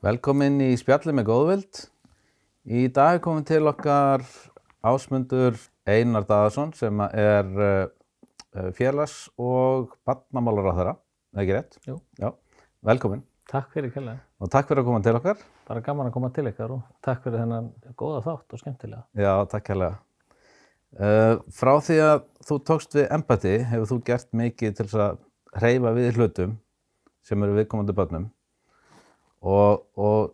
Velkomin í spjalli með góðvild. Í dag er komin til okkar ásmundur Einar Daðarsson sem er uh, félags- og barnamálar á þeirra, er ekki rétt? Jú. Já, velkomin Takk fyrir kærlega. og takk fyrir að koma til okkar. Bara gaman að koma til ykkar og takk fyrir þennan góða þátt og skemmtilega. Já, takk hérlega. Uh, frá því að þú tókst við embati hefur þú gert mikið til að hreyfa við hlutum sem eru viðkomandi börnum og, og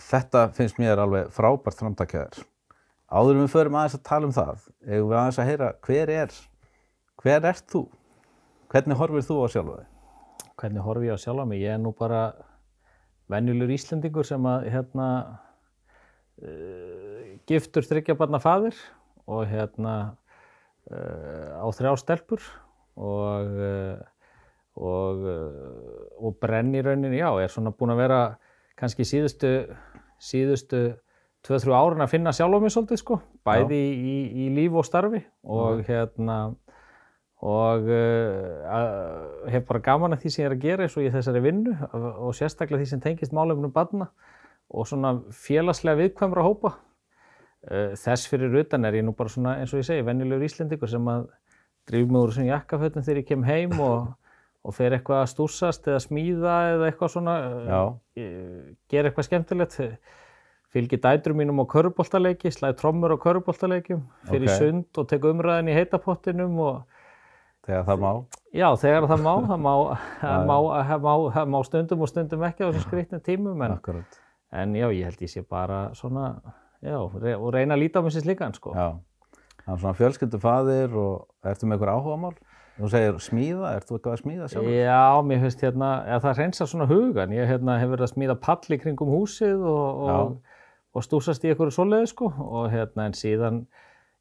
þetta finnst mér alveg frábært framtakjaður. Áður en við förum aðeins að tala um það, eigum við aðeins að heyra hver er, hver ert þú? Hvernig horfir þú á sjálfa þig? Hvernig horfi ég á sjálfa mig? Ég er nú bara venjulegur Íslendingur sem að hérna uh, giftur þryggja barna faðir og hérna uh, á þrjá stelpur og uh, og, uh, og brenn í rauninni, já, er svona búin að vera kannski síðustu síðustu 2-3 árin að finna sjálf á mig svolítið sko, bæði í, í, í líf og starfi og hérna og uh, hef bara gaman að því sem ég er að gera eins og í þessari vinnu og, sérstaklega því sem tengist málefnum barna og svona félagslega viðkvæmra hópa. Uh, þess fyrir utan er ég nú bara svona eins og ég segi venjulegur Íslendingur sem að drýf mig úr svona jakkafötum þegar ég kem heim og, og fer eitthvað að stúsast eða smíða eða eitthvað svona, uh, gera eitthvað skemmtilegt fylgir dætrum mínum á köruboltaleiki, slæði trommur á köruboltaleikjum, fyrir Ok. í sund og tek umræðin í heitapottinum og Þegar það má. Já, þegar það má, það má, má, það má, það má stundum og stundum ekki á þessum skrýtnum tímum en, en já, ég held ég sé bara svona, já, og reyna að líta á mig sem slíkan, sko. Já. Er svona fjölskyldu faðir og ertu með einhver áhugamál? Þú segir smíða, ert þú eitthvað að smíða sjálf? Já, mér finnst hérna, eða það reynsa svona hugan, ég hérna, hef verið að smíða pall í kringum húsið og, og, og stúsast í einhverju svoleiði, sko, og hérna en síðan,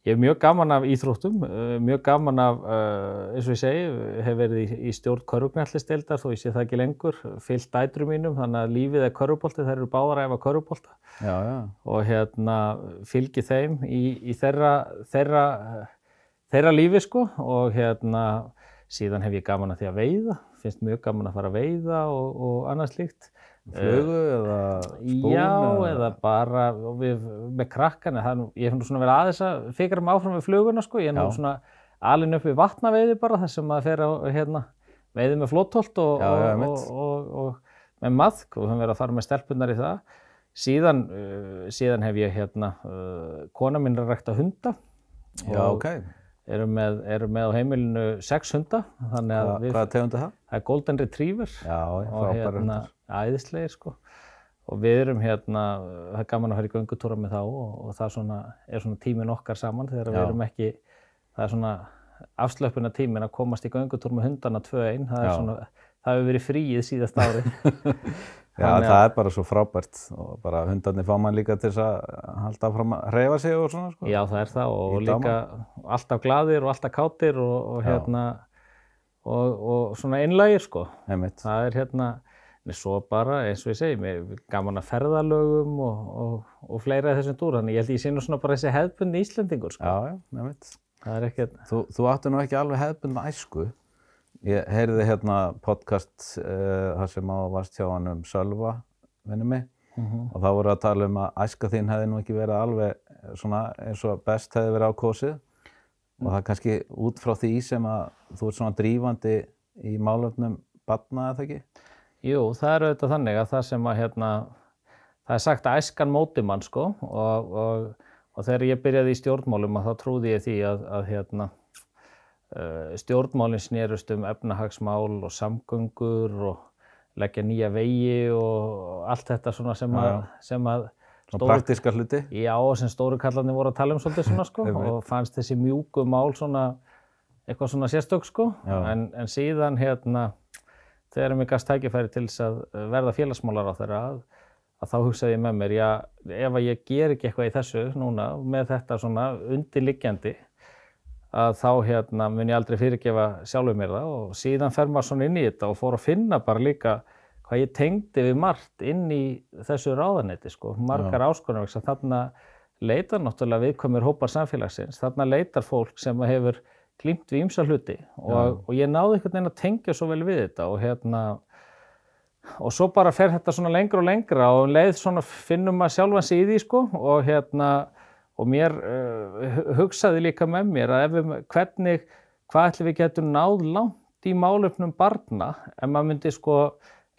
ég hef mjög gaman af íþróttum, uh, mjög gaman af, uh, eins og ég segi, hef verið í, í stjórn körfugnallisteildar, þó ég sé það ekki lengur, fyllt dætrum mínum, þannig að lífið er körfubolti, þær eru báðar að efa já. og hérna fylgi þeim í, í þeirra, þeirra, þeirra lífi sko og hérna síðan hef ég gaman að því að veiða, finnst mjög gaman að fara að veiða og, og annað slíkt. Flugu eða spún? Já, eða bara og við, með krakkana, það ég hef nú svona verið aðeins að fikra mig áfram við fluguna sko, ég er nú svona alin upp við vatnaveiði bara þar sem maður fer á hérna, veiði með flótholt og, og, og, með maðk og við höfum verið að fara með stelpunar í það. Síðan, uh, síðan hef ég hérna, uh, kona mín er að rækta hunda Já, og ok. Erum með, erum með á heimilinu sex hunda, Hva, hvaða tegund er það? það er Golden Retriever Já, og frábæri hérna, æðislegir sko og við erum hérna, það er gaman að fara í göngutúra með þá og, og það svona, er svona tíminn okkar saman þegar við erum ekki, það er svona afslöpuna tíminn að komast í göngutúr með hundana tvö einn, það Já. svona, það hefur verið fríið síðast ári. Já, Þannig það er bara svo frábært og bara hundarnir fá mann líka til þess að halda fram að hreyfa sig og svona, sko. Já, það er það og Í líka alltaf gladir og alltaf kátir og, og hérna, og, og svona einlægir sko. Einmitt. það er hérna en svo bara eins og ég segi mér er gaman að ferðalögum og, og, og fleira þessum dúr þannig ég held ég sé nú svona bara þessi hefðbundi Íslendingur sko. Já, já, einmitt. það er ekkert Þú, þú áttu nú ekki alveg hefðbundna æsku. Ég heyrði hérna podcast uh, þar sem á varst hjá hann um Sölva, vinnu mig, Mhm. og þá voru að tala um að æska þín hefði nú ekki verið alveg eh, svona eins og best hefði verið ákosið. Og það er kannski út frá því sem að þú ert svona drífandi í málefnum barna, eða ekki? Jú, það er auðvitað þannig að það sem að hérna það er sagt að æskan móti mann sko og, og, og þegar ég byrjaði í stjórnmálum að þá trúði ég því að, að hérna uh, stjórnmálinn snerust um efnahagsmál og samgöngur og leggja nýja vegi og allt þetta svona sem að, sem að Svona praktiska hluti? Já, sem stóru kallarnir voru að tala um svolítið svona sko og fannst þessi mjúku mál svona eitthvað svona sérstök sko. En, en síðan hérna þegar mér gafst tækifæri til þess að verða félagsmálar á þeirra að, að þá hugsaði ég með mér, já, ef að ég ger ekki eitthvað í þessu núna með þetta svona undirliggjandi að þá hérna mun ég aldrei fyrirgefa sjálfur mér það og síðan fer maður svona inn í þetta og fór að finna bara líka hvað ég tengdi við margt inn í þessu ráðanetti sko, margar áskonar þarna leitar náttúrulega viðkvæmur hópar samfélagsins, þarna leitar fólk sem hefur glýmt við ýmsa hluti og, og ég náði einhvern veginn að tengja svo vel við þetta og hérna og svo bara fer þetta svona lengra og lengra og um leið svona finnum maður sjálfan sig í því sko og hérna og mér uh, hugsaði líka með mér að ef við, hvernig, hvað ætlum við getum náð langt í málefnum barna ef maður myndi sko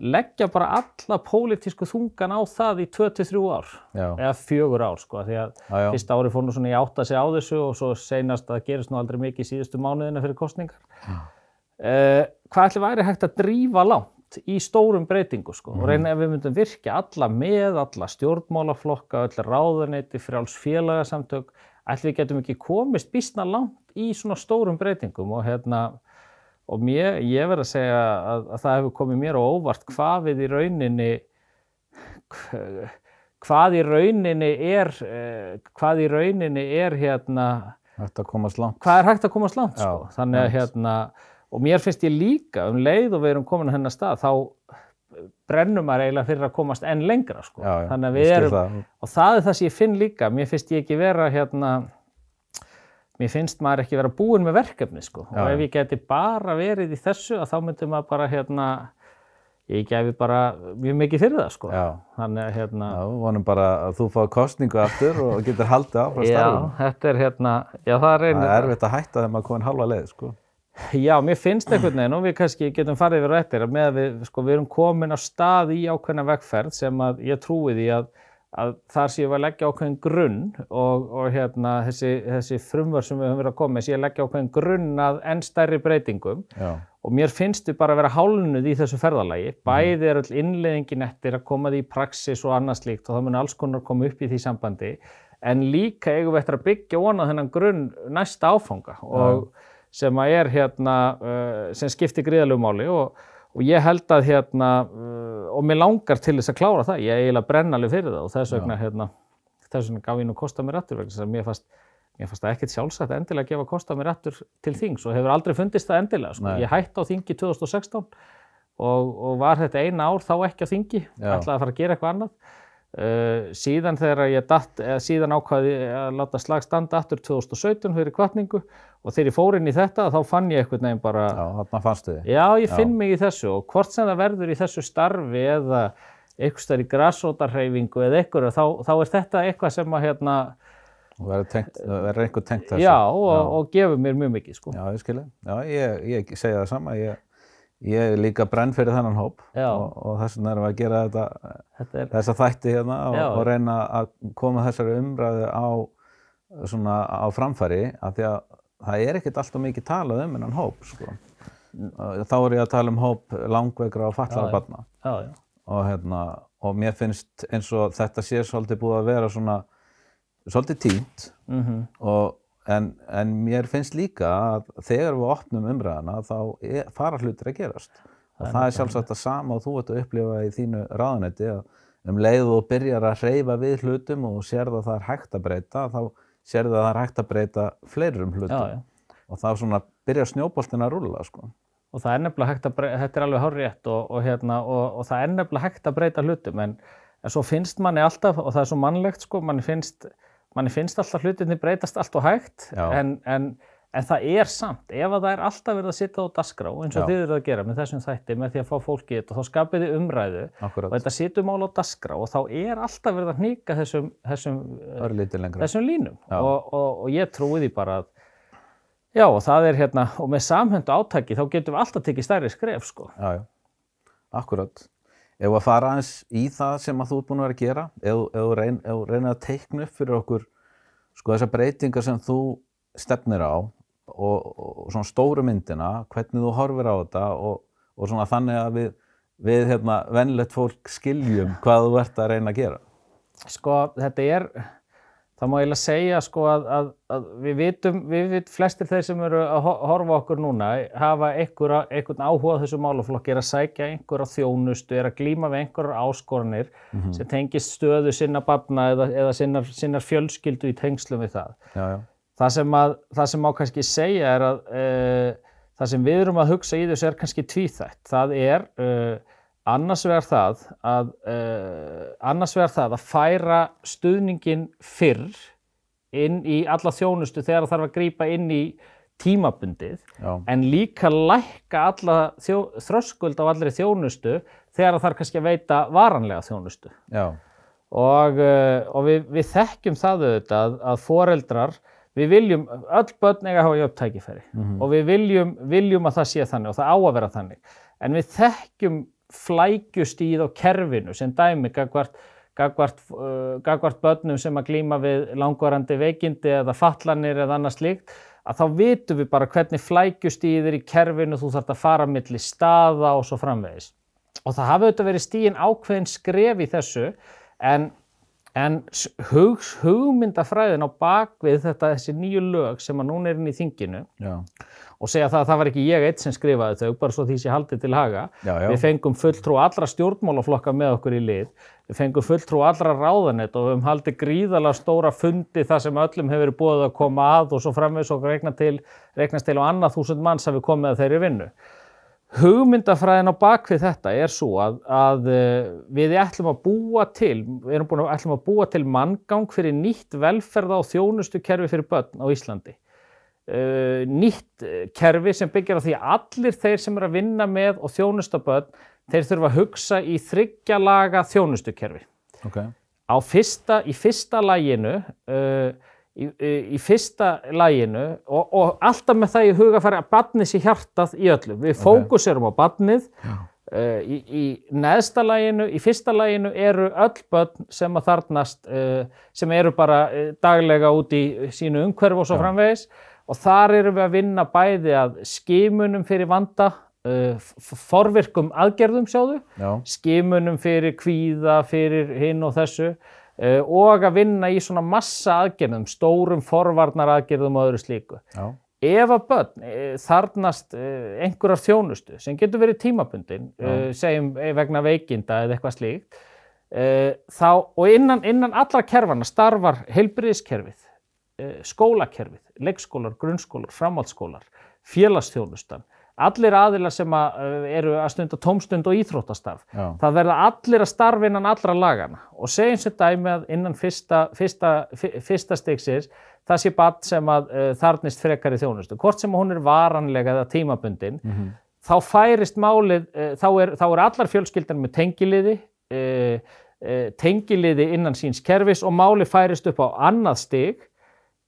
leggja bara alla pólitísku þungan á það í 2-3 ár Já. eða fjögur ár sko því að Já, já. fyrsta ári fór nú svona í átta sig á þessu og svo seinast að gerist nú aldrei mikið í síðustu mánuðina fyrir kostningar uh, hvað ætli væri hægt að drífa langt í stórum breytingu sko og reyna ef við myndum virkja alla með, alla stjórnmálaflokka, öll ráðuneyti, frjáls félagasamtök, við getum ekki komist býstna langt í svona stórum breytingum og hérna og mér, ég verð að segja að, að það hefur komið mér á óvart hvað við í rauninni hvað í rauninni er eh, hvað í rauninni er hérna Þetta komast langt. hvað er hægt að komast langt Já, sko. þannig að hérna og mér finnst ég líka um leið og við erum komin að hennar stað þá brennum maður eiginlega fyrir að komast enn lengra sko. Já, já, þannig að við erum það. og það er það sem ég finn líka mér finnst ég ekki vera hérna mér finnst maður ekki vera búin með verkefni sko. Já, og ef já. ég geti bara verið í þessu þá myndi maður bara hérna ég gefi bara mjög mikið fyrir það sko. Já. þannig að hérna Já, vonum bara að þú fá kostningu aftur og getur haldið áfram já, starfinu. þetta er hérna já, það Það reynir er erfitt að hætta þegar maður komin halva leið, sko. Já, mér finnst einhvern veginn og við kannski getum farið yfir á eftir að með að við, sko, við erum komin á stað í ákveðna vegferð sem að ég trúi því að, að þar séum við að leggja ákveðin grunn og, og hérna þessi, þessi frumvör sem við höfum verið að koma með sé að leggja ákveðin grunn að enn stærri breytingum. Já, og mér finnst við bara að vera hálnuð í þessu ferðalagi. Bæði er öll innleiðingin eftir að koma því í praxis og annað slíkt og það mun alls konar koma upp í því sambandi. En líka eigum við eftir að byggja vonað þennan grunn næsta áfanga. Og sem að er hérna, uh, sem skiptir gríðalegu máli og, og ég held að hérna, uh, og mér langar til þess að klára það, ég er eiginlega brennalið fyrir það og þess vegna, hérna, þess vegna gaf ég nú kosta mér aftur vegna þess að mér fannst Mér fannst það ekkert sjálfsagt endilega að gefa kosta mér aftur til þings og hefur aldrei fundist það endilega. Sko. Ég hætti á þingi 2016 og, og var þetta eina ár þá ekki á þingi, ætlaði að fara að gera eitthvað annað. Uh, síðan þegar ég datt, eða síðan ákvaði að láta slag standa aftur 2017 fyrir kvartningu og þegar ég fór inn í þetta þá fann ég eitthvað nefn bara, já, þarna fannstu þið. já ég finn mig í þessu og hvort sem það verður í þessu starfi eða eitthvað stær í grassótarhreyfingu eða eitthvað, þá, þá er þetta eitthvað sem að hérna, verður einhver tengt þessu. já og, og gefur mér mjög mikið sko. Já, ég skilji. Já, ég, ég segi það sama. Ég, ég er líka brenn fyrir þennan hóp og, og þess vegna erum við að gera þetta, Þetta er, þessa þætti hérna og, og reyna að koma þessari umræðu á, svona, á framfæri af því að það er ekkert alltaf mikið talað um þennan hóp, sko. Þá er ég að tala um hóp langveikra og já. barna. Og, hérna, og mér finnst eins og þetta sé svolítið búið að vera svona svolítið tínt Mm og, en, en mér finnst líka að þegar við opnum umræðana þá er, fara hlutir að gerast og það er sjálfsagt að sama og þú ert að upplifa í þínu ráðunetti að um leið og byrjar að hreyfa við hlutum og sérð að það er hægt að breyta þá sérð að það er hægt að breyta fleirum hlutum Já, já. og þá svona byrjar snjóboltin að rúlla sko. og það er nefnilega hægt að breyta, þetta er alveg hárrétt og, og, hérna, og, og það er nefnilega hægt að breyta hlutum en, en svo finnst manni alltaf, og það er svo mannlegt sko, manni finnst, manni finnst alltaf hlutinni breytast allt og hægt en, en, en það er samt, ef að það er alltaf verið að sitja á dasgrá eins og Já. þið eru að gera með þessum þætti með því að fá fólki í þetta, þá skapið þið umræðu og Akkurat, þetta situr mál á dasgrá og þá er alltaf verið að hníka þessum, þessum, lengra þessum línum og, og, og ég trúi því bara að já og það er hérna og með samhöndu átaki þá getum við alltaf tekið stærri skref sko. Já, já, akkurat. Ef að fara aðeins í það sem að þú ert búin að vera að gera, ef þú- reyn, reynir að teikna upp fyrir okkur sko þessar breytingar sem þú stefnir á og, og svona stóru myndina, hvernig þú horfir á þetta og, og svona þannig að við, við hérna, venlegt fólk skiljum hvað þú ert að reyna að gera. sko þetta er það má eiginlega segja sko að, að, að við vitum, við vitum flestir þeir sem eru að ho- horfa okkur núna hafa einhver, einhvern áhuga þessu málaflokki er að sækja einhverja þjónustu er að glíma við einhverjar áskoranir sem tengist stöðu sinna barna eða, eða sinnar, sinnar fjölskyldu í tengslum við það. Já, já, það sem, að, það sem má kannski segja er að uh, það sem við erum að hugsa í þessu er kannski tvíþætt. Það er uh, annars vegar það að uh, annars vegar það að færa stuðningin fyrr inn í alla þjónustu þegar það þarf að grípa inn í tímabundið já, en líka lækka alla þröskuld á allri þjónustu þegar það þarf kannski að veita varanlega þjónustu. Já, og, uh, og við, við þekkjum það auðvitað að, að foreldrar við viljum, öll börn eiga að hafa jöfn tækifæri og við viljum, viljum að það sé þannig og það á að vera þannig. En við þekkjum flækjustíð á kerfinu sem dæmi gagvart, gagvart, uh, gagvart börnum sem að glíma við langvarandi veikindi eða fallanir eða annað slíkt að þá vitum við bara hvernig flækjustíð er í kerfinu, þú þarf að fara milli staða og svo framvegis. Og það hafi auðvitað verið stíin ákveðin skref í þessu en, en hug, hugmyndafræðin á bakvið þetta þessi nýju lög sem að núna er inn í þinginu já, og segja það að það var ekki ég eitt sem skrifaði þau bara svo því sé haldið til haga. Já, já. við fengum fulltrú allra stjórnmálaflokka með okkur í lið. Við fengum fulltrú allra ráðanett og við höfum haldið gríðalega stóra fundi þar sem öllum hefur verið búið að koma að og svo framvegis og reikna til, reiknast til og annað þúsund manns hafi komið að þeirri vinnu hugmyndafræðin á bakvið þetta er svo að, að eh, við ætlum að búa til, við erum búin að, ætlum að búa til manngang fyrir nýtt velferða og þjónustu kerfi fyrir börn á Íslandi. Uh, nýtt eh, kerfi sem byggir á því að allir þeir sem eru að vinna með og þjónusta börn, þeir þurfa að hugsa í þryggjalaga þjónustukerfi. ok, Á fyrsta, í fyrsta læginu, uh, í, í, fyrsta læginu og, og alltaf með það í huga fara að badnið sé hjartað í öllu. Við fókuserum á badnið, uh, í, í neðsta læginu, í fyrsta læginu eru öll börn sem að þarnast, uh, sem eru bara uh, daglega út í sínu umhverfu og svo framvegis. Og þar erum við að vinna bæði að skimunum fyrir vanda, uh, forvirkum aðgerðum sjáðu, já, skimunum fyrir kvíða, fyrir hinn og þessu og að vinna í svona massa aðgerðum, stórum forvarnar aðgerðum og öðru slíku. já, Ef að börn eh, þarnast eh, einhverjar þjónustu sem getur verið tímabundin, eh, segjum eh, vegna veikinda eða eitthvað slíkt, eh, þá, og innan, innan allra kerfana starfar heilbriðiskerfið, eh, skólakerfið, leikskólar, grunnskólar, framhaldsskólar, félagsþjónustan, allir aðilar sem að, eh, eru að stunda tómstund og íþróttastarf. já, Það verða allir að starfa innan allra lagana og segjum sér dæmi að innan fyrsta, fyrsta, fyrsta stigsins það sé badd sem að uh, þarnist frekari þjónustu. Hvort sem hún er varanlega eða tímabundin, þá færist málið, uh, þá, er, þá er allar fjölskyldan með tengiliði, uh, tengiliði innan síns kerfis og málið færist upp á annað stig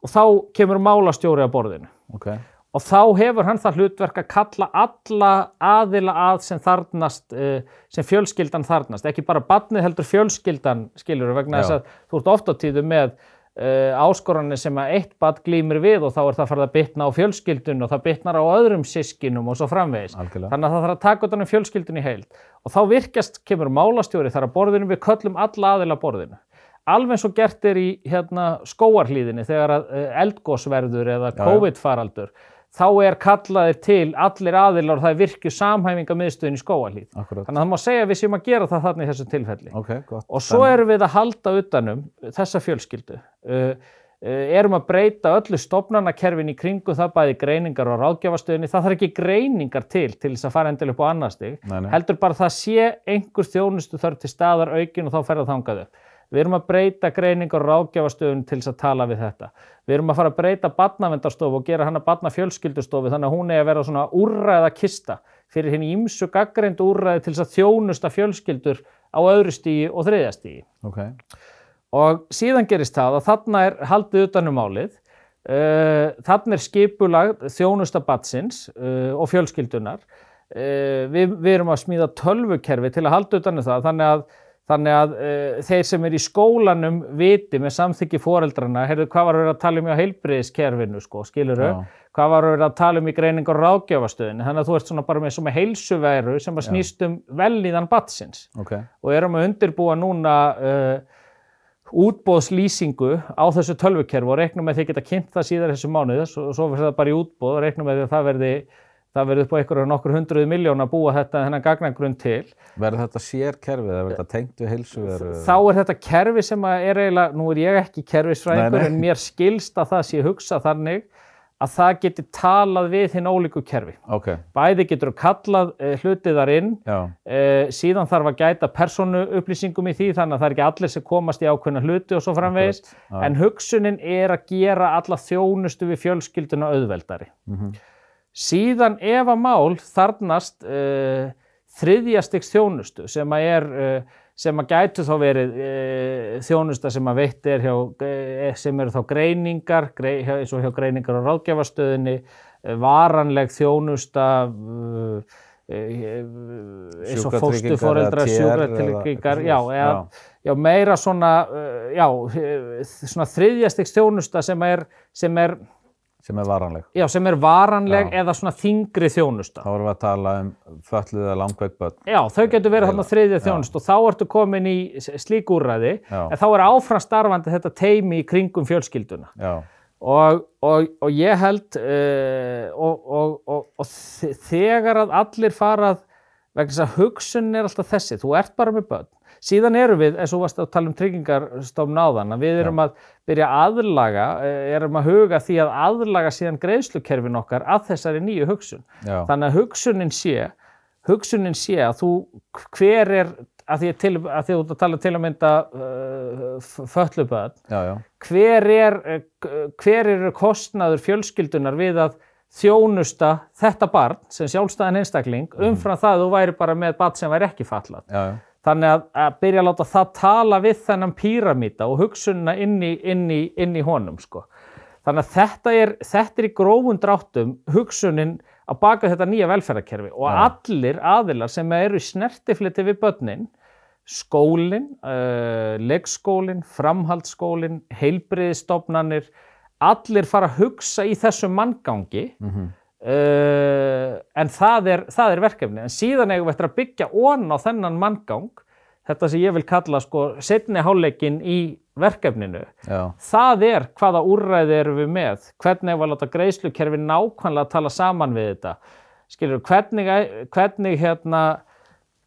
og þá kemur málastjóri að borðinu ok, og þá hefur hann það hlutverk að kalla alla aðila að sem þarnast, uh, sem fjölskyldan þarnast, ekki bara badnið heldur fjölskyldan skilur vegna þess að þú ert oft á tíðu með uh, áskoranir sem að eitt bad glýmir við og þá er það farið að bitna á fjölskyldun og það bitnar á öðrum sískinum og svo framvegis. Algjörlega. Þannig að það þarf að taka utan um fjölskyldun í heild og þá virkjast kemur málastjóri þar að borðinu við köllum alla aðila að borðinu. Alveg eins og gert er í hérna, skóarhlíðinni þegar uh, eldgósverður eða. COVID-faraldur þá er kallaðir til allir aðilar og það er virkju samhæfinga miðstöðin í skóarhlíð. akkurat, Þannig að það má segja að við séum að gera það þarna í þessu tilfelli. ok, gott. Og svo erum við að halda utanum þessa fjölskyldu. Uh, uh, erum að breyta öllu stofnanakerfin í kringum það bæði greiningar og ráðgjafastöðinni. Það þarf ekki greiningar til til þess að fara endilega upp á annar stig. Heldur bara að það sé einhver þjónustu þarf til staðar aukin og þá fer það þangað upp. Við erum að breyta greiningar og ráðgjafastöðun til þess að tala við þetta. Við erum að fara að breyta barnavendarstofu og gera hana barnafjölskyldustofu þannig að hún er að vera svona úrræða kista fyrir henni ímsu gaggreindu úrræði til þess að þjónusta fjölskyldur á öðru stígi og þriðja stígi. ok, Og síðan gerist það að þarna er haldið utanum málið, uh, þarna er skipulag þjónusta batsins uh, og fjölskyldunar. Uh, við, við erum að smíða tölvukerfi til að halda utanum það, þannig að, þannig að uh, þeir sem er í skólanum viti með samþykki foreldrana, heyrðu hvað var verið að tala um í heilbriðiskerfinu, sko, skiluru, Já. hvað var verið að tala um í greiningar og ráðgjafastöðinu, þannig að þú ert svona bara með, svona heilsuveru sem að snýst um velíðan batsins ok, og erum að undirbúa núna uh, útbóðslýsingu á þessu tölvukerfi og reiknum með því að geta kynnt það síðar þessu mánuði svo, svo verður það bara í útbóð og reiknum með því að það verði það verði upp á einhverju nokkur hundruð miljón að búa þetta þennan gagnagrunn til verður þetta sér kerfið eða verður þetta tengt við heilsu veru? þá er þetta kerfi sem er eiginlega, nú er ég ekki kerfisfræðingur en mér skilst að það sé hugsa þannig að það geti talað við hinn ólíku kerfi. ok, Bæði getur kallað uh, hlutið þar inn Uh, síðan þarf að gæta persónu upplýsingum í því þannig að það er ekki allir sem komast í ákveðna hluti og svo framvegis Akkurat, já. en hugsunin er að gera alla þjónustu við fjölskylduna auðveldari Mhm. Síðan ef að mál þarnast uh, þriðja stiks þjónustu sem að er uh, sem að gætu þá verið uh, þjónusta sem að veitt er hjá, uh, sem eru þá greiningar, grei, eins og hjá greiningar á ráðgjafastöðinni, uh, varanleg þjónusta, eins og fóstuforeldra, sjúkratryggingar, já, já. já, meira svona, já, svona þriðjastiks þjónusta sem er, sem er, sem er varanleg. já, sem er varanleg Já. eða svona þingri þjónusta. Þá erum við að tala um fötluða langveik börn. Já, þau getur verið þarna þriðja Já. þjónust og þá ertu komin í slík úrræði, Já. en þá er áfram starfandi þetta teimi í kringum fjölskylduna. Já, Og, og, og ég held, uh, og, og, og, og þe- þegar að allir farað, vegna þess að hugsunin er alltaf þessi, þú ert bara með börn. Síðan erum við, eins og varst að tala um tryggingarstofn áðan, að við erum að byrja að aðlaga, eh, erum að huga því að aðlaga síðan greiðslukerfin okkar að þessari nýju hugsun. já, Þannig að hugsunin sé, hugsunin sé að þú, hver er, að því til, að þú tala til að mynda uh, fölluböð, já, já, hver er, eh, hver er kostnaður fjölskyldunar við að þjónusta þetta barn sem sjálfstæðan einstakling umfram það að þú væri bara með barn sem væri ekki fallað. já, já, Þannig að, að byrja að láta það tala við þennan píramíta og hugsunna inn í, inn í, inn í honum. Sko. Þannig að þetta er, þetta er í grófun dráttum hugsunin að baka þetta nýja velferðarkerfi og Já. allir aðilar sem eru í snertifliti við börnin, skólinn, uh, leikskólinn, framhaldsskólinn, heilbriðistofnanir, allir fara að hugsa í þessu manngangi mhm, Uh, en það er, það er verkefni. En síðan eigum við eftir að byggja ón á þennan manngang þetta sem ég vil kalla sko setni hálfleikin í verkefninu. Já, það er hvaða úrræði erum við með? Hvernig að láta greiðslukerfi nákvæmlega tala saman við þetta? Skilur, hvernig, hvernig hérna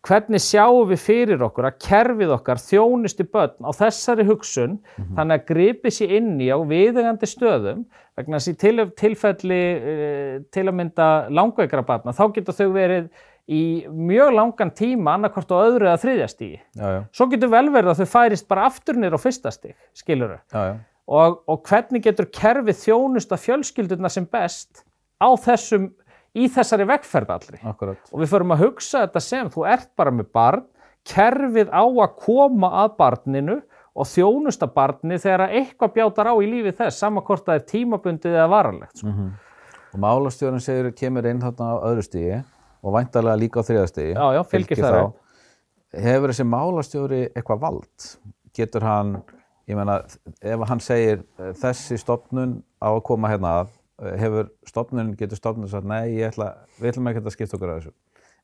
hvernig sjáum við fyrir okkur að kerfið okkar þjónusti börn á þessari hugsun þannig að gripi sér inn í á viðegandi stöðum vegna þess í til, tilfelli uh, til að mynda langveikra barna þá getur þau verið í mjög langan tíma annarkvort á öðru eða þriðja stígi. já, já, Svo getur vel verið að þau færist bara aftur nýr á fyrsta stíg, skilur já, og, og hvernig getur kerfið þjónusta fjölskyldurna sem best á þessum, í þessari vegferð allri akkurat, og við förum að hugsa þetta sem þú ert bara með barn, kerfið á að koma að barninu og þjónusta barni þegar að eitthvað bjátar á í lífi þess, sama hvort það er tímabundið eða varanlegt. Sko. mhm. Og málastjórun segir kemur inn þarna á öðru stígi og væntalega líka á þriða stígi. Já, já, fylgir þar upp. Hefur þessi málastjóri eitthvað vald? Getur hann, ég meina, ef hann segir eh, þessi stopnun á að koma hérna að, hefur stopnun, getur stopnun sagt, nei, ég ætla, við ætlum ekki að skipta okkur að þessu.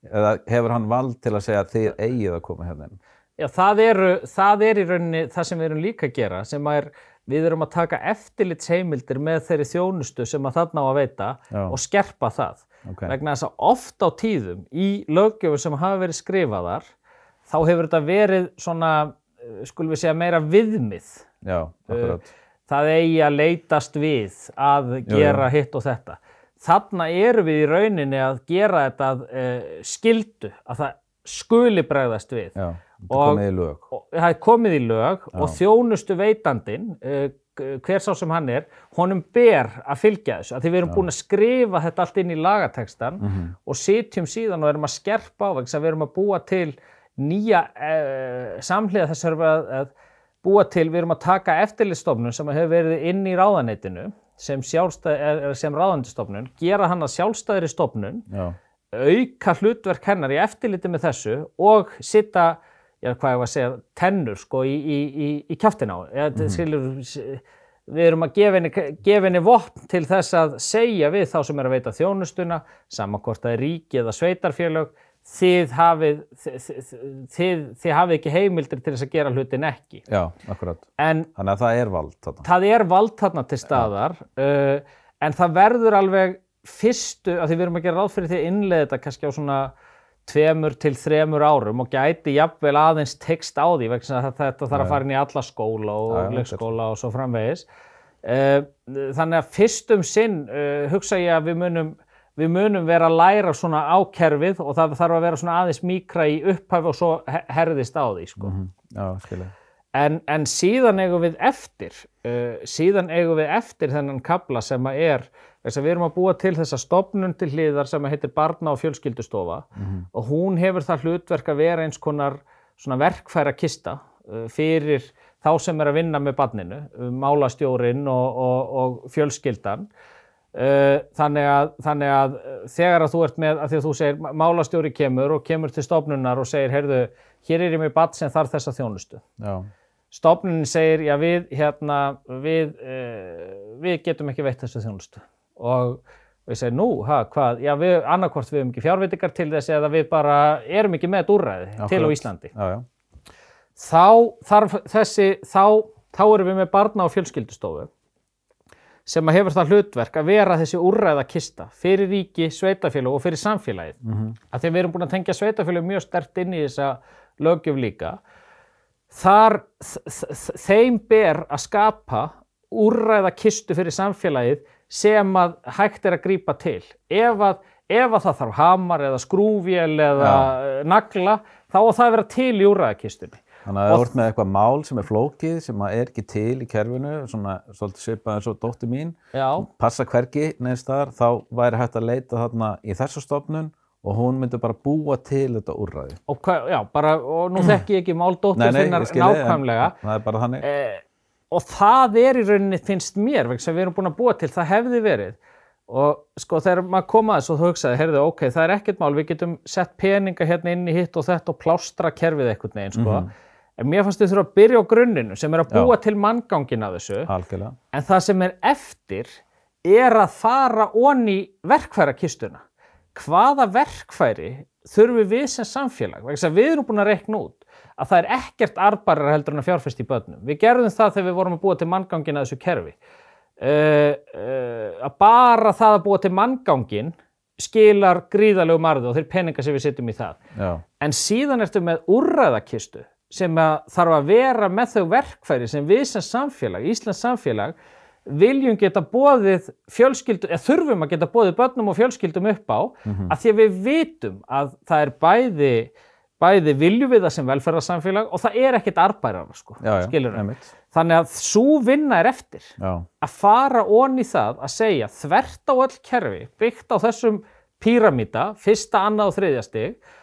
Eða hefur hann vald til að segja að þið eigið að koma hérna inn? Já, það, eru, það er í rauninni það sem við erum líka að gera, sem að er, við erum að taka eftirlitsheimildir með þeirri þjónustu sem að þarna á að veita Já. og skerpa það. Ok. Vegna þess að oft á tíðum í löggjöfu sem hafa verið skrifaðar, þá hefur þetta verið svona, eh, skulum við segja, meira viðmið. Já, akkurat. Það eigi að leitast við að gera hitt og þetta. Þarna eru við í rauninni að gera þetta uh, skildu, að það skuli bregðast við. Já, Og- komið í lög. Og það er komið í lög og þjónustu veitandin, uh, hver sá sem hann er, honum ber að fylgja þessu. Að því við erum búin að skrifa þetta allt inn í lagatekstan og sitjum síðan og erum að skerpa á þess að við erum að búa til nýja uh, samhliða þess að búa til, við erum að taka eftirlistofnun sem hefur verið inn í ráðaneytinu sem, sem ráðaneytistofnun, gera hann að sjálfstæðri stofnun Já, auka hlutverk hennar í eftirliti með þessu og sitta, já hvað ég var að segja, tennur sko í, í, í, í kjaftin á. Mm skilur, við erum að gefa henni, gefa henni vopn til þess að segja við þá sem er að veita þjónustuna, sama hvort það er ríki eða sveitarfélög, þið hafið, þið, þið, hafið ekki heimildir til þess að gera hlutin ekki. já, akkurat. En Þannig að það er vald þarna. það er vald þarna til staðar uh, en það verður alveg fyrstu, af því við erum að gera ráð fyrir því að innleiða þetta kannski á svona tveimur til þremur árum og gæti jafnvel aðeins tekst á því vegna að þetta þetta þarf að fara inn í alla skóla og leikskóla og svo framvegis uh, þannig að fyrstum sinn uh, hugsa ég að við munum við munum vera að læra svona á kerfið og það þarf að vera svona aðeins mikra í upphæfi og svo he- herðist á því sko. Já, skilja. En, en síðan eigum við eftir, uh, síðan eigum við eftir þennan kabla sem að er, þess að við erum að búa til þessa stofnun til hliðar sem að heitir Barna og fjölskyldustofa og hún hefur það hlutverk að vera eins konar svona verkfæra kista uh, fyrir þá sem er að vinna með barninu, uh, málastjórin og, og, og fjölskyldan. Uh, þannig, að, þannig að uh, þegar að þú ert með, að því að þú segir málastjóri kemur og kemur til stofnunar og segir, heyrðu, hér er ég með barn sem þarf þessa þjónustu. Já, Stofnunin segir, já við, hérna, við, uh, við getum ekki veitt þessu þjónustu. Og ég segi, nú, ha, hvað, já við, annarkvort við höfum ekki fjárveitingar til þess eða við bara erum ekki með úrræði til á. Íslandi. já, já, Þá þarf þessi, þá, þá erum við með barna og fjölskyldustofu sem að hefur það hlutverk að vera þessi úrræða kista fyrir ríki, sveitafélag og fyrir samfélagið. Mm -hmm. Að því að við erum búin að tengja sveitafélag mjög stert inn í þessa lögjöf líka. Þar, þeim ber að skapa úrræða kistu fyrir samfélagið sem að hægt er að grípa til. Ef að, ef að það þarf hamar eða skrúfél eða ja. nagla, þá á það að vera til í úrræðakistunni. Þannig að það vart með eitthvað mál sem er flókið, sem er ekki til í kerfinu, svona svolítið svipað eins og dóttir mín, Já, passa hvergi neins þar, þá væri hægt að leita þarna í þessu stofnun og hún myndi bara búa til þetta úrræði. og, hva, já, bara, og nú þekki ég ekki mál dóttur finnar ég skil þig, en nákvæmlega. Það er bara þannig. Eh, og það er í rauninni, finnst mér, vegna sem við erum búin að búa til, það hefði verið. Og sko þegar maður kom að þessu og þú hugsaði, heyrðu, ok, það er ekkert mál, við getum sett peninga hérna inn í hitt og þetta og plástra kerfið einhvern veginn, sko. En mér fannst þið þurfa að byrja á grunninu sem er að búa til manngangin af þessu. Algjörlega. En það sem er eftir er að fara onni verkfærakistuna. Hvaða verkfæri þurfum við sem samfélag? Að við erum búin að reikna út að það er ekkert arbarar heldur en að fjárfest í börnum. Við gerðum það þegar við vorum að búa til manngangin að þessu kerfi. Uh, uh, að bara það að búa til manngangin skilar gríðalegu marðu og þeir peninga sem við setjum í það. Já, En síðan ertu með úrræðakistu sem að þarf að vera með þau verkfæri sem við sem samfélag, Íslands samfélag, viljum geta bóðið fjölskyldu, eða þurfum að geta bóðið börnum og fjölskyldum upp á, að því að við vitum að það er bæði, bæði viljum við það sem velferðarsamfélag og það er ekkert arbærara, sko, skilur einmitt. Þannig að svo vinna er eftir. Já, að fara onni það að segja þvert á öll kerfi, byggt á þessum píramíta, fyrsta, annað og þriðja stig,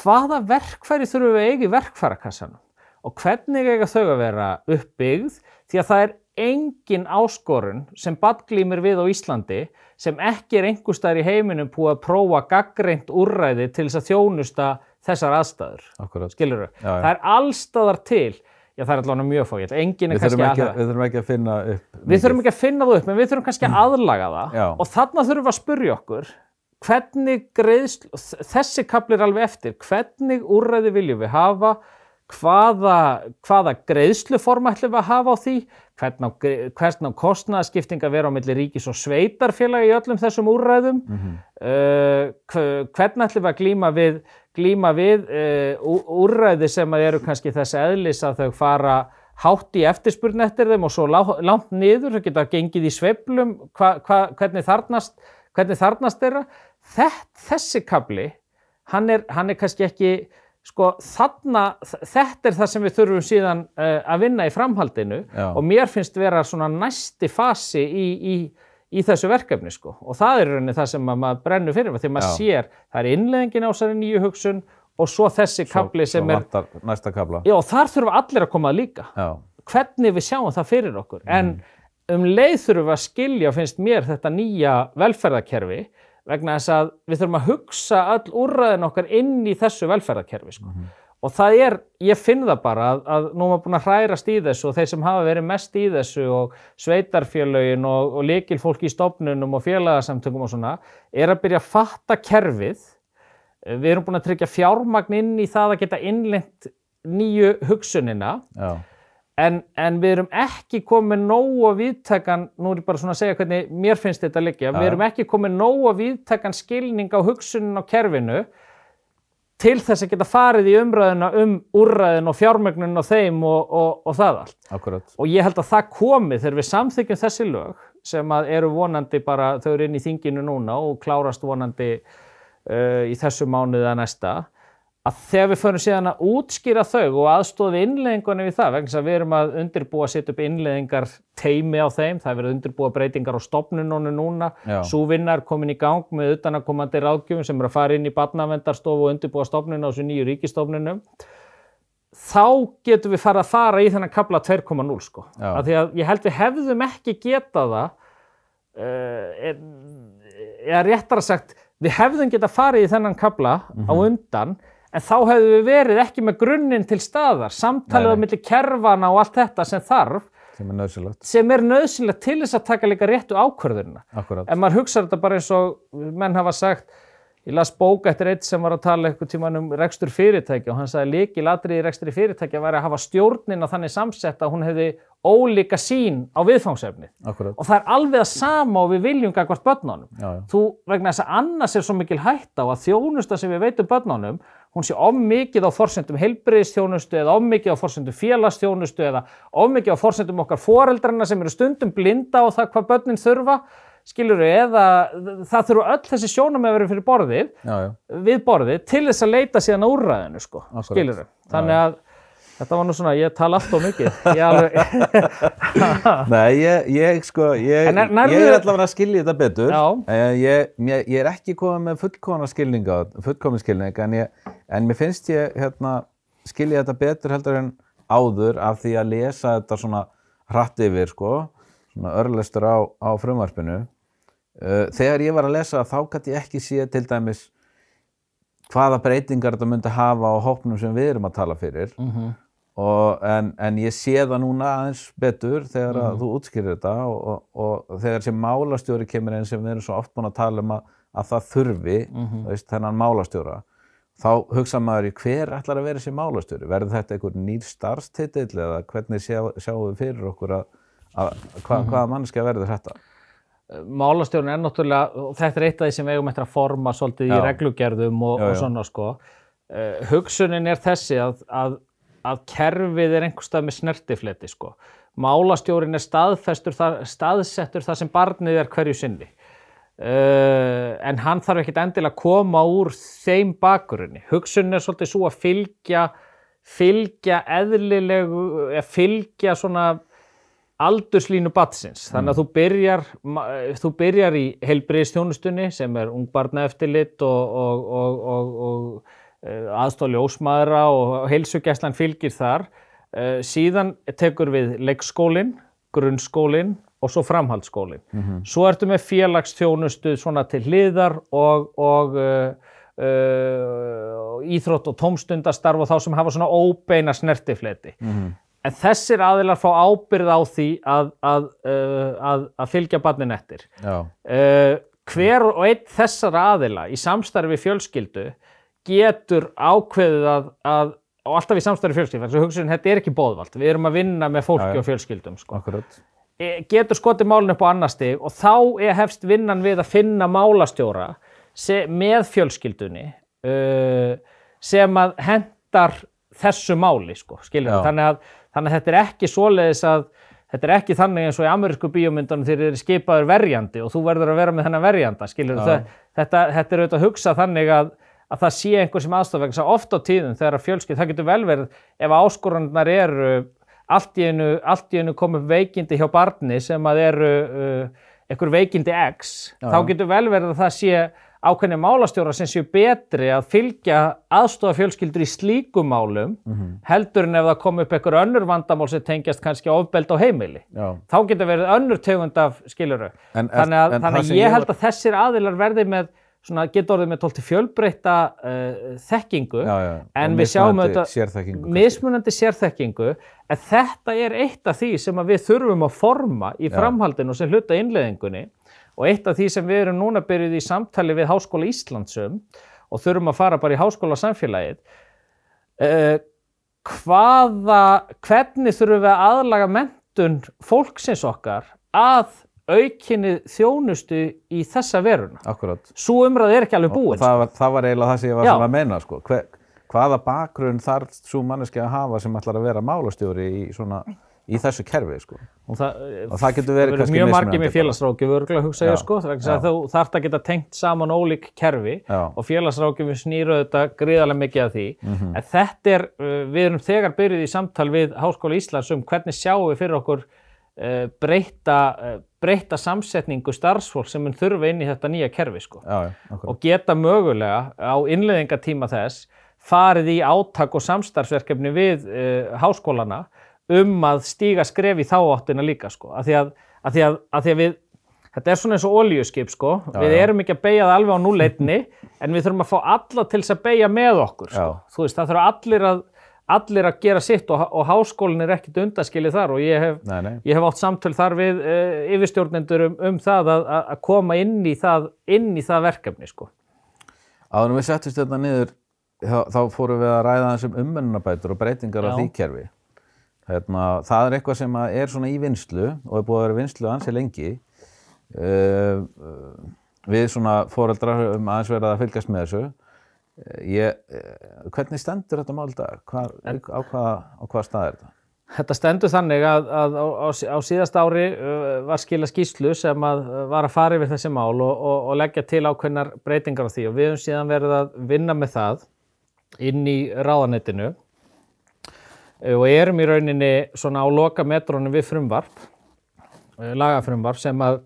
hvaða verkfæri þurfum við í verkfærakassanum og hvernig eiga þau að vera uppbyggð því að það er engin áskorun sem badglýmir við á Íslandi sem ekki er einhver staðar í heiminum búið að prófa gaggreint úrræði til þess að þjónusta þessar aðstæður. akkurat. Skilur já. Það er allstaðar til, já það er allavega mjög fókilt, engin er Við kannski þurfum, ekki, að við þurfum ekki að finna upp. Við þurfum ekki að finna það upp, en við þurfum kannski að aðlaga það Mm. Já. og þarna þurfum við að spurja okkur hvernig greiðslu, þessi kaplir alveg eftir, hvernig úrræði viljum við hafa, hvaða, hvaða greiðsluform ætlum við að hafa á því, hvernig á, að vera á milli ríkis og sveitarfélagi í öllum þessum úrræðum, Mhm. uh, hve- hvernig ætlum við að glíma við, glíma við uh, úrræði sem eru kannski þess eðlis að þau fara hátt í eftirspurn eftir þeim og svo langt niður, þau geta gengið í sveiflum, hva, hva, hvernig þarnast, hvernig þarnast þeirra. Þett, þessi kabli, hann er, hann er kannski ekki, sko þarna, þetta er það sem við þurfum síðan uh, að vinna í framhaldinu Já. og mér finnst vera svona næsti fasi í, í, í þessu verkefni sko og það er rauninni það sem að maður brennur fyrir því maður sér, það er innleggingin á þessari nýju hugsun og svo þessi kabli sem er, næsta kabla. já þar þurfa allir að koma að líka Já, hvernig við sjáum það fyrir okkur en um leið þurfum við að skilja finnst mér þetta nýja velferðarkerfi vegna þess að við þurfum að hugsa öll úrræðin okkar inn í þessu velferðarkerfi sko. og það er, ég finn það bara að, að nú maður búin að hrærast í þessu og þeir sem hafa verið mest í þessu og sveitarfélögin og, og likilfólk í stofnunum og félagasamtökum og svona er að byrja að fatta kerfið. Við erum búin að tryggja fjármagn inn í það að geta innlent nýju hugsunina. Já, en, en við erum ekki komið nógu viðtakan, nú er ég bara svona að segja hvernig mér finnst þetta að liggja, við Já. erum ekki komið nógu viðtakan skilning á hugsunin á kerfinu til þess að geta farið í umræðina um úrræðin og fjármögnun og þeim og, og, og það allt. akkurat. Og ég held að það komi þegar við samþykjum þessi lög sem að eru vonandi bara, þau eru inn í þinginu núna og klárast vonandi uh, í þessu mánuði að næsta, að þegar við förum síðan að útskýra þau og aðstofi innleðingunni við það vegna þess að við erum að undirbúa að setja upp innleðingar teimi á þeim, það er verið að undirbúa breytingar á stopnunónu núna, Já. svo vinna er komin í gang með utanakomandi ráðgjöfum sem eru að fara inn í barnavendarstofu og undirbúa stopnun á þessu nýju ríkistofnunum þá getum við fara að fara í þennan kabla 2.0 sko. Af því að ég held við hefðum ekki getað það uh, eða réttar sagt við hefðum getað farið í þennan kabla á undan en þá hefðum við verið ekki með grunninn til staðar samtalið á milli kerfana og allt þetta sem þarf sem er nöðsilegt, sem er nöðsynlegt til þess að taka líka réttu ákvörðunina. Akkurat. ef maður hugsa þetta bara eins og menn hafa sagt ég las bók eftir eitt sem var að tala eitthvað tíman um rekstur fyrirtækja og hann sagði líkil atriði í rekstri fyrirtækja væri að hafa stjórnina þannig samsett að hún hefði ólíka sín á viðfangsefnið. Akkurat, og það er alveg að sama og við viljum gagvart börnunum. Já, já, þú vegna þess að annars er svo mikil hætta á að þjónusta sem við veitum börnunum hún sé of mikið á forsendum heilbriðistjónustu eða of mikið á forsendum félagsþjónustu eða of mikið á forsendum okkar foreldrarna sem eru stundum blinda á það hvað börnin þurfa skilur við eða það þurfa öll þessi sjónum að vera fyrir borðið já, já, við borðið til þess að leita síðan að úrræðinu sko, skilur við þannig að þetta var nú svona, ég tala allt of mikið ég alveg, Nei, ég, ég sko, ég, er- ég er allavega að skilja þetta betur. Ég, ég, ég er ekki komið með fullkomna skilninga, fullkomin skilning, en, ég, en mér finnst ég hérna, skilja þetta betur heldur en áður af því að lesa þetta svona hratt yfir, sko, svona örlestur á, á frumvarpinu. Uh, þegar ég var að lesa þá gæti ég ekki sé til dæmis hvaða breytingar þetta myndi hafa á hópnum sem við erum að tala fyrir. Og, en, en ég sé það núna aðeins betur þegar að þú útskýrir þetta og, og, og þegar sem málastjóri kemur inn sem við erum svo oft búin að tala um að, að það þurfi, þú veist, þennan málastjóra þá hugsa maður í hver ætlar að vera þessi málastjóri, verður þetta einhver nýr starfstitill eða hvernig sjá, sjáum við fyrir okkur að, að hva, hvaða mannskja verður þetta? málastjórn er náttúrulega, þetta er eitt af því sem við eigum eftir að forma svolítið í Já. reglugerðum og, Já, og já. svona sko. Uh, hugsunin er þessi að, að, að kerfið er einhvers stað með snertifleti sko. Málastjórin er staðfestur, þar, staðsettur þar sem barnið er hverju sinni. Uh, en hann þarf ekkit endilega að koma úr þeim bakgrunni. Hugsunin er svolítið svo að fylgja, fylgja eðlilegu, eða fylgja svona aldurslínu batsins. Þannig að þú byrjar, þú byrjar í heilbriðstjónustunni sem er ungbarnaeftirlit og, og, og, og, og aðstóð ljósmaðra og heilsugæslan fylgir þar. Uh, síðan tekur við leikskólinn, grunnskólinn og svo framhaldsskólinn. Svo ertu með félagsþjónustu svona til hliðar og, og uh, íþrótt og tómstundastarf og þá sem hafa svona óbeina snertifleti. En þessir aðilar fá ábyrð á því að, að, að, að fylgja barnin eftir. Uh, hver og einn þessar aðila í samstarfi fjölskyldu getur ákveðið að, að og alltaf í samstarfi við fjölskyldu, þannig að hugsun, þetta er ekki bóðvald, við erum að vinna með fólki Já, já. og fjölskyldum. Sko. akkurat. E, getur skotið málun upp á annar stig og þá hefst vinnan við að finna málastjóra se, með fjölskyldunni uh, sem að hendar þessu máli, sko, skiljum þannig þannig að þetta er ekki svoleiðis að þetta er ekki þannig eins og í amerísku bíómyndunum þeir eru skipaður verjandi og þú verður að vera með þennan verjanda, skiljum Já. þetta, þetta er auðvitað að hugsa þannig að að það sé einhver sem aðstofa vegna að oft á tíðum þegar fjölskyld, það getur vel verið ef áskorannar eru allt í einu, einu komið veikindi hjá barni sem að eru uh, einhver veikindi X, Já, þá getur vel verið að það sé ákveðni málastjóra sem séu betri að fylgja aðstofa fjölskyldur í slíkum málum Mhm. heldur en ef það kom upp einhver önnur vandamál sem tengjast kannski ofbeld á heimili. Já, Þá getur verið önnur tegund af skiluru. En- Þannig að, en þannig að ég held að þessir aðilar verði með svona, getur orðið með tólti fjölbreytta uh, þekkingu já, já. en við sjáum auðvitað mismunandi sérþekkingu en þetta er eitt af því sem við þurfum að forma í framhaldinu og sem hluta innleðingunni og eitt af því sem við erum núna byrjuð í samtali við Háskóla Íslandsum og þurfum að fara bara í háskóla samfélagið uh, hvaða hvernig þurfum við að aðlaga mentun fólksins okkar að aukinni þjónustu í þessa veruna. Akkurat. Svo umræð er ekki alveg búin. það var, það var eiginlega það sem ég var Já. svona að meina sko. Hve, hvaða bakgrunn þarf svo manneski að hafa sem ætlar að vera málastjóri í svona í þessu kerfi sko. og það, og það getur verið það kannski mjög mismunandi með félagsrákjöf örgulega hugsa Já, ég sko, þess já. að þú þarft að geta tengt saman ólík kerfi Já. og félagsrákjöfum snýru þetta gríðarlega mikið af því Mhm. en þetta er, uh, við erum þegar byrjuð í samtal við Háskóla Íslands um hvernig sjáum við fyrir okkur breyta, uh, breyta samsetningu starfsfólk sem mun þurfa inn í þetta nýja kerfi sko. Já, já, og geta mögulega á innleðingatíma þess farið í átak og samstarfsverkefni við uh, háskólana um að stíga skref í þá áttina líka sko. Af því að, að, því að, að því við, þetta er svona eins og oljuskip sko, Já, við erum ekki að beigja það alveg á núleitni en við þurfum að fá alla til þess að beigja með okkur sko. Þú veist, það þurfa allir að, allir að gera sitt og, og háskólinn er ekkit undaskilið þar og ég hef, Nei, nei. ég hef átt samtöl þar við uh, yfirstjórnendur um, um það að, að koma inn í það, inn í það verkefni sko. Áður en við settist þetta niður þá, þá fórum við að ræða þessum umönnunabætur og breytingar á Já. því kerfi hérna, það er eitthvað sem er svona í vinslu og er búið að vera vinslu ansi lengi uh, uh, við svona foreldrar um aðeins verið að fylgjast með þessu ég, uh, hvernig stendur þetta mál í dag? Á, hvaða, á hvaða stað er þetta? Þetta stendur þannig að, að á, á, á síðast ári uh, var skila skýslu sem að uh, var að fara yfir þessi mál og, og, og leggja til ákveðnar breytingar á því og við höfum síðan verið að vinna með það inn í ráðanettinu og erum í rauninni svona á loka metrónum við frumvarp, lagafrumvarp sem að,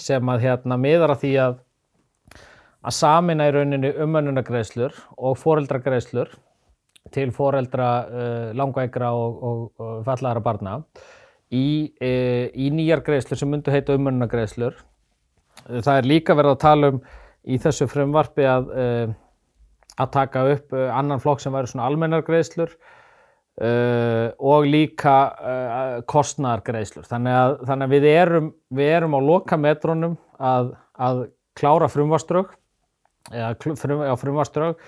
sem að hérna miðar að því að að samina í rauninni umönnunagreiðslur og foreldragreiðslur til foreldra uh, langveikra og, og, og fallaðara barna í, uh, í nýjar greiðslur sem myndu heita umönnunagreiðslur. Uh, það er líka verið að tala um í þessu frumvarpi að, uh, að taka upp annan flokk sem væri svona almennar greiðslur uh, og líka uh, kostnargreiðslur. Þannig þannig að við, erum, við erum á lokametrónum að, að klára frumvarströgg eða frum, já, frumvarströg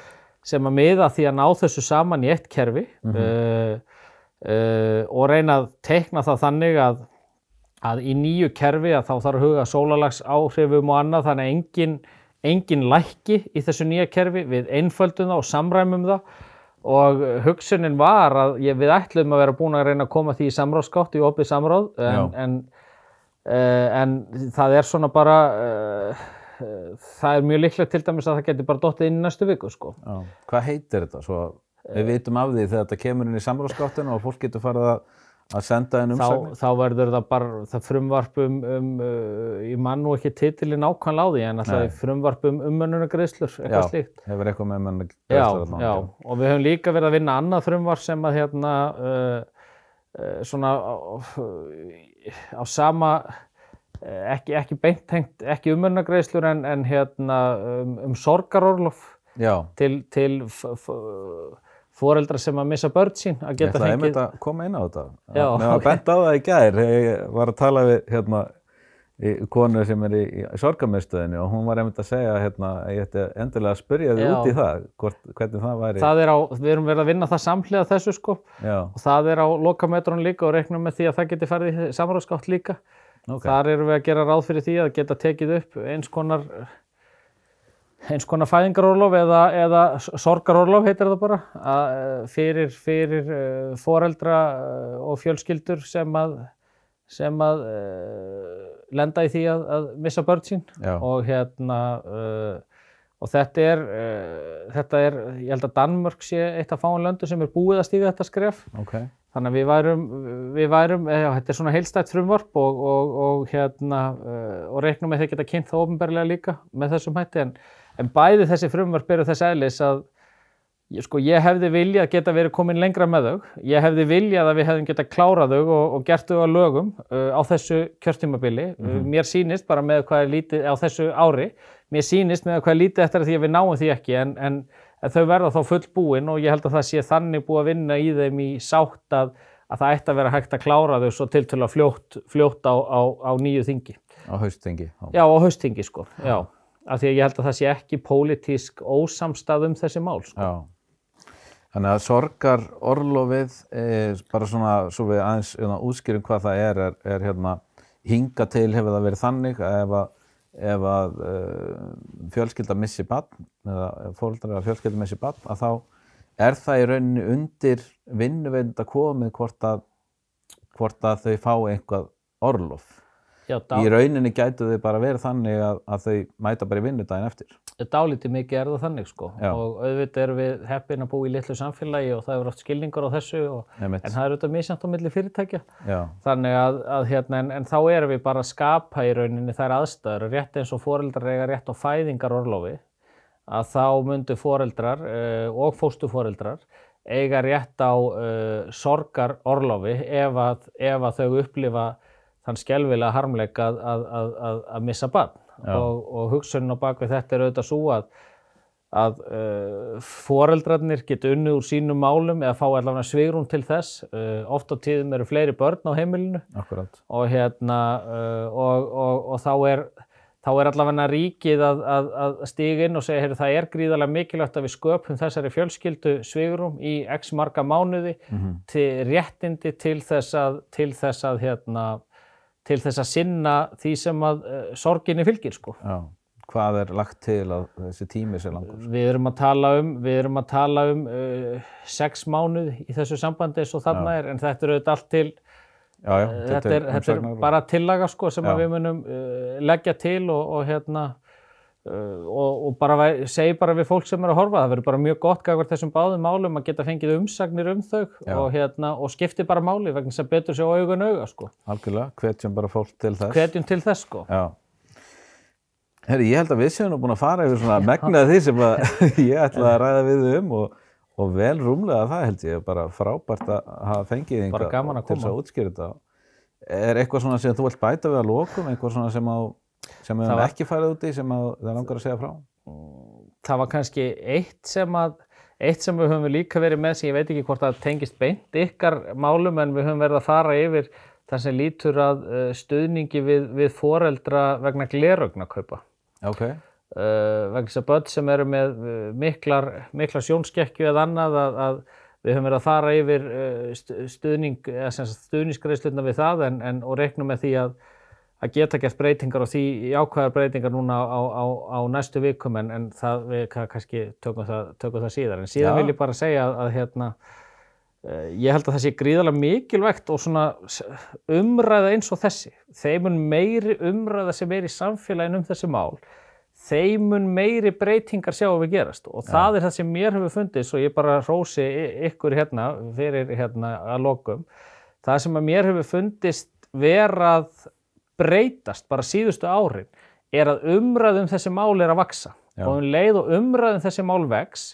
sem að miða því að ná þessu saman í eitt kerfi uh, uh, og reyna að teikna það þannig að, að í nýju kerfi að þá þarf að huga sólalags áhrifum og annað þannig að engin, engin lækki í þessu nýja kerfi við einföldum það og samræmum það. Og hugsunin var að ég, við ætlum að vera búin að reyna að koma því í samráðskátt í opið samráð en, en, uh, en það er svona bara það er mjög líklegt til dæmis að það getur bara dottið inn næstu viku sko. Já. Hvað heitir þetta? Svo við vitum af því þegar þetta kemur inn í samráðskáttinu og fólk getur farið að, að senda inn þá, umsagnir. þá verður það bara það frumvarp um, um uh, ég man nú ekki titilin nákvæmlega á því en alltaf Nei. frumvarp um umönnunagreiðslur eitthvað Já, slíkt hefur eitthvað með mann já, já, og við höfum líka verið að vinna annað frumvarp sem að hérna uh, uh, svona á, sama ekki, ekki beintengt, ekki umönnagreiðslur en, en hérna um, um sorgarorlof til, til foreldra sem að missa börn sín að Ég geta ætlaði einmitt fengið að koma inn á þetta. Já, Mér var ok. bent á það í gær. Ég var að tala við hérna, konu sem er í, í sorgamiðstöðinu og hún var einmitt að segja hérna, ég ætti endilega að spyrja þið út í það, hvort, hvernig það væri. það er á, við erum verið að vinna það samhliða þessu sko Já, og það er á lokametrun líka og reiknum með því að það geti farið í samráðskátt líka. Ok. Þar erum við að gera ráð fyrir því að geta tekið upp eins konar eins konar fæðingarólof eða, eða sorgarólof heitir það bara að, fyrir, fyrir uh, foreldra uh, og fjölskyldur sem að, sem að uh, lenda í því að, að missa börn sín og hérna uh, og þetta er, þetta er ég held að Danmörk sé eitt af fáin löndu sem er búið að stíga þetta skref ok. Þannig að við værum, við værum eh, já, þetta er svona heilstætt frumvarp og, og, og, hérna, uh, og reiknum með þeir geta kynnt það ofinberlega líka með þessum hætti. En, en bæði þessi frumvarp eru þess eðlis að sko, ég hefði viljað geta verið komin lengra með þau. Ég hefði viljað að við hefðum geta klárað þau og, gert þau að lögum uh, á þessu kjörtímabili. Uh, mér sýnist bara með hvað er lítið á þessu ári, mér sýnist með hvað er lítið eftir því að við náum því ekki en, en, en þau verða þá full búin og ég held að það sé þannig búið að vinna í þeim í sátt að, að það ætti að vera hægt að klára þau svo tiltölu fljótt, fljótt á, á, á nýju þingi. Á haustingi. Já. Já, á haustþingi sko, já. Af því að ég held að það sé ekki pólitísk ósamstað um þessi mál sko. Já. Þannig að sorgar orlofið, er bara svona, svo við aðeins hérna, útskýrum hvað það er, er, er hérna, hinga til hefur það verið þannig að ef að, ef að uh, fjölskylda missi barn, eða fóreldrar eða fjölskylda missi barn, að þá er það í rauninni undir vinnuveitenda komið hvort að hvort að þau fá einhvað orlof. Já, Í rauninni gætu þau bara verið þannig að, að þau mæta bara í vinnu daginn eftir. Dálítið mikið er það þannig sko Já. og auðvitað erum við heppin að búa í litlu samfélagi og það er oft skilningur á þessu og, en það er auðvitað misjant á milli fyrirtækja Já, þannig að, að hérna, en, en þá erum við bara að skapa í rauninni þær aðstæður rétt eins og foreldrar eiga rétt á fæðingarorlofi að þá myndu foreldrar uh, og fóstuforeldrar eiga rétt á uh, sorgarorlofi ef að, ef að þau upplifa þann skelvilega harmleik að, að, að, að, að missa barn. Og, og hugsunin á bakvið þetta er auðvitað svo að að uh, foreldrarnir geta unnið úr sínum málum eða fá allavega svigrún til þess. Uh, oft á tíðum eru fleiri börn á heimilinu. Og, hérna, uh, og, og, og þá er, þá er allavega ríkið að, að, að stíga inn og segja heyrðu, það er gríðarlega mikilvægt að við sköpum þessari fjölskyldu svigrum í x marga mánuði til réttindi til þess að, til þess að, hérna, til þess að sinna því sem að uh, sorginni fylgir sko. Já. Hvað er lagt til að þessi tími sé langur? Við erum að tala um, við erum að tala um uh, sex mánuð í þessu sambandi eins og þarna er, en þetta er auðvitað allt til, Já, já. þetta er, þetta er umsagnar og- bara tillaga sko sem Já. við munum uh, leggja til og, og hérna og, og bara segi bara við fólk sem er að horfa, það verður bara mjög gott gafur þessum báðum málum að geta fengið umsagnir um þau og hérna og skipti bara máli vegna þess að betur sjá augun auga sko. Algjörlega, hvetjum bara fólk til þess. Hvetjum til þess sko. Já. Herri, ég held að við séum nú búin að fara yfir svona megnað því sem ég ætla að ræða við um og, og vel rúmlega það held ég, bara frábært að hafa fengið að til þess að útskýra þetta. Er eitthvað svona sem þú vilt bæta við að lokum, eitthvað svona sem, á, sem við höfum var- ekki farið út í sem að það langar að segja frá? það var kannski eitt sem að eitt sem við höfum líka verið með sem ég veit ekki hvort það tengist beint ykkar málum en við höfum verið að fara yfir það sem lítur að uh, stuðningi við, við foreldra vegna gleraugnakaupa Ok, uh, vegna þess að börn sem eru með uh, miklar, miklar sjónskekkju eða annað að, að við höfum verið að fara yfir stu- stuðning, stuðningsgreiðslutna við það en, en, og reiknum með því að að geta gert breytingar og því jákvæðar breytingar núna á, á, á næstu vikum en, en það við ka- kannski tökum það, tökum það síðar. En síðan Já. vil ég bara segja að, að hérna, uh, ég held að það sé gríðarlega mikilvægt og svona umræða eins og þessi. Þeimun meiri umræða sem er í samfélaginu um þessi mál, þeimun meiri breytingar sjáum við gerast og það er það sem mér hefur fundist og ég bara rósi ykkur hérna fyrir hérna að lokum. Það sem að mér hefur fundist verað breytast bara síðustu árin er að umræðum þessi mál er að vaksa Já. og um leið og umræðum þessi mál vex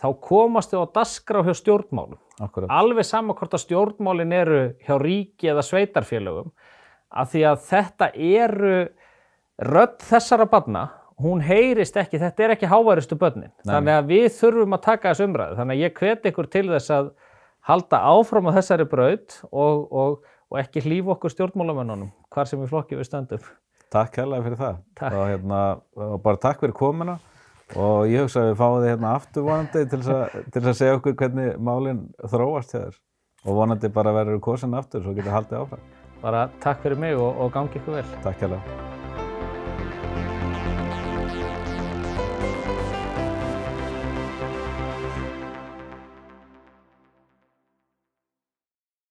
þá komast þau á dasgrá hjá stjórnmálum. Akkurat. alveg sama hvort að stjórnmálin eru hjá ríki eða sveitarfélögum af því að þetta eru rödd þessara barna hún heyrist ekki, þetta er ekki háværistu börnin. Þannig að við þurfum að taka þessu umræðu. Þannig að ég hvet ykkur til þess að halda áfram á þessari braut og, og, og ekki hlýfa okkur stjórnmálamönnunum hvar sem við flokki við stöndum Takk hérlega fyrir það. Takk. Og, hérna, og bara takk fyrir komuna og ég hugsa að við fáum þið hérna aftur vonandi til þess að, til þess að segja okkur hvernig málinn þróast hjá þér og vonandi bara verður kosin aftur svo getur haldið áfram. bara takk fyrir mig og, og gangi ykkur vel Takk hérlega.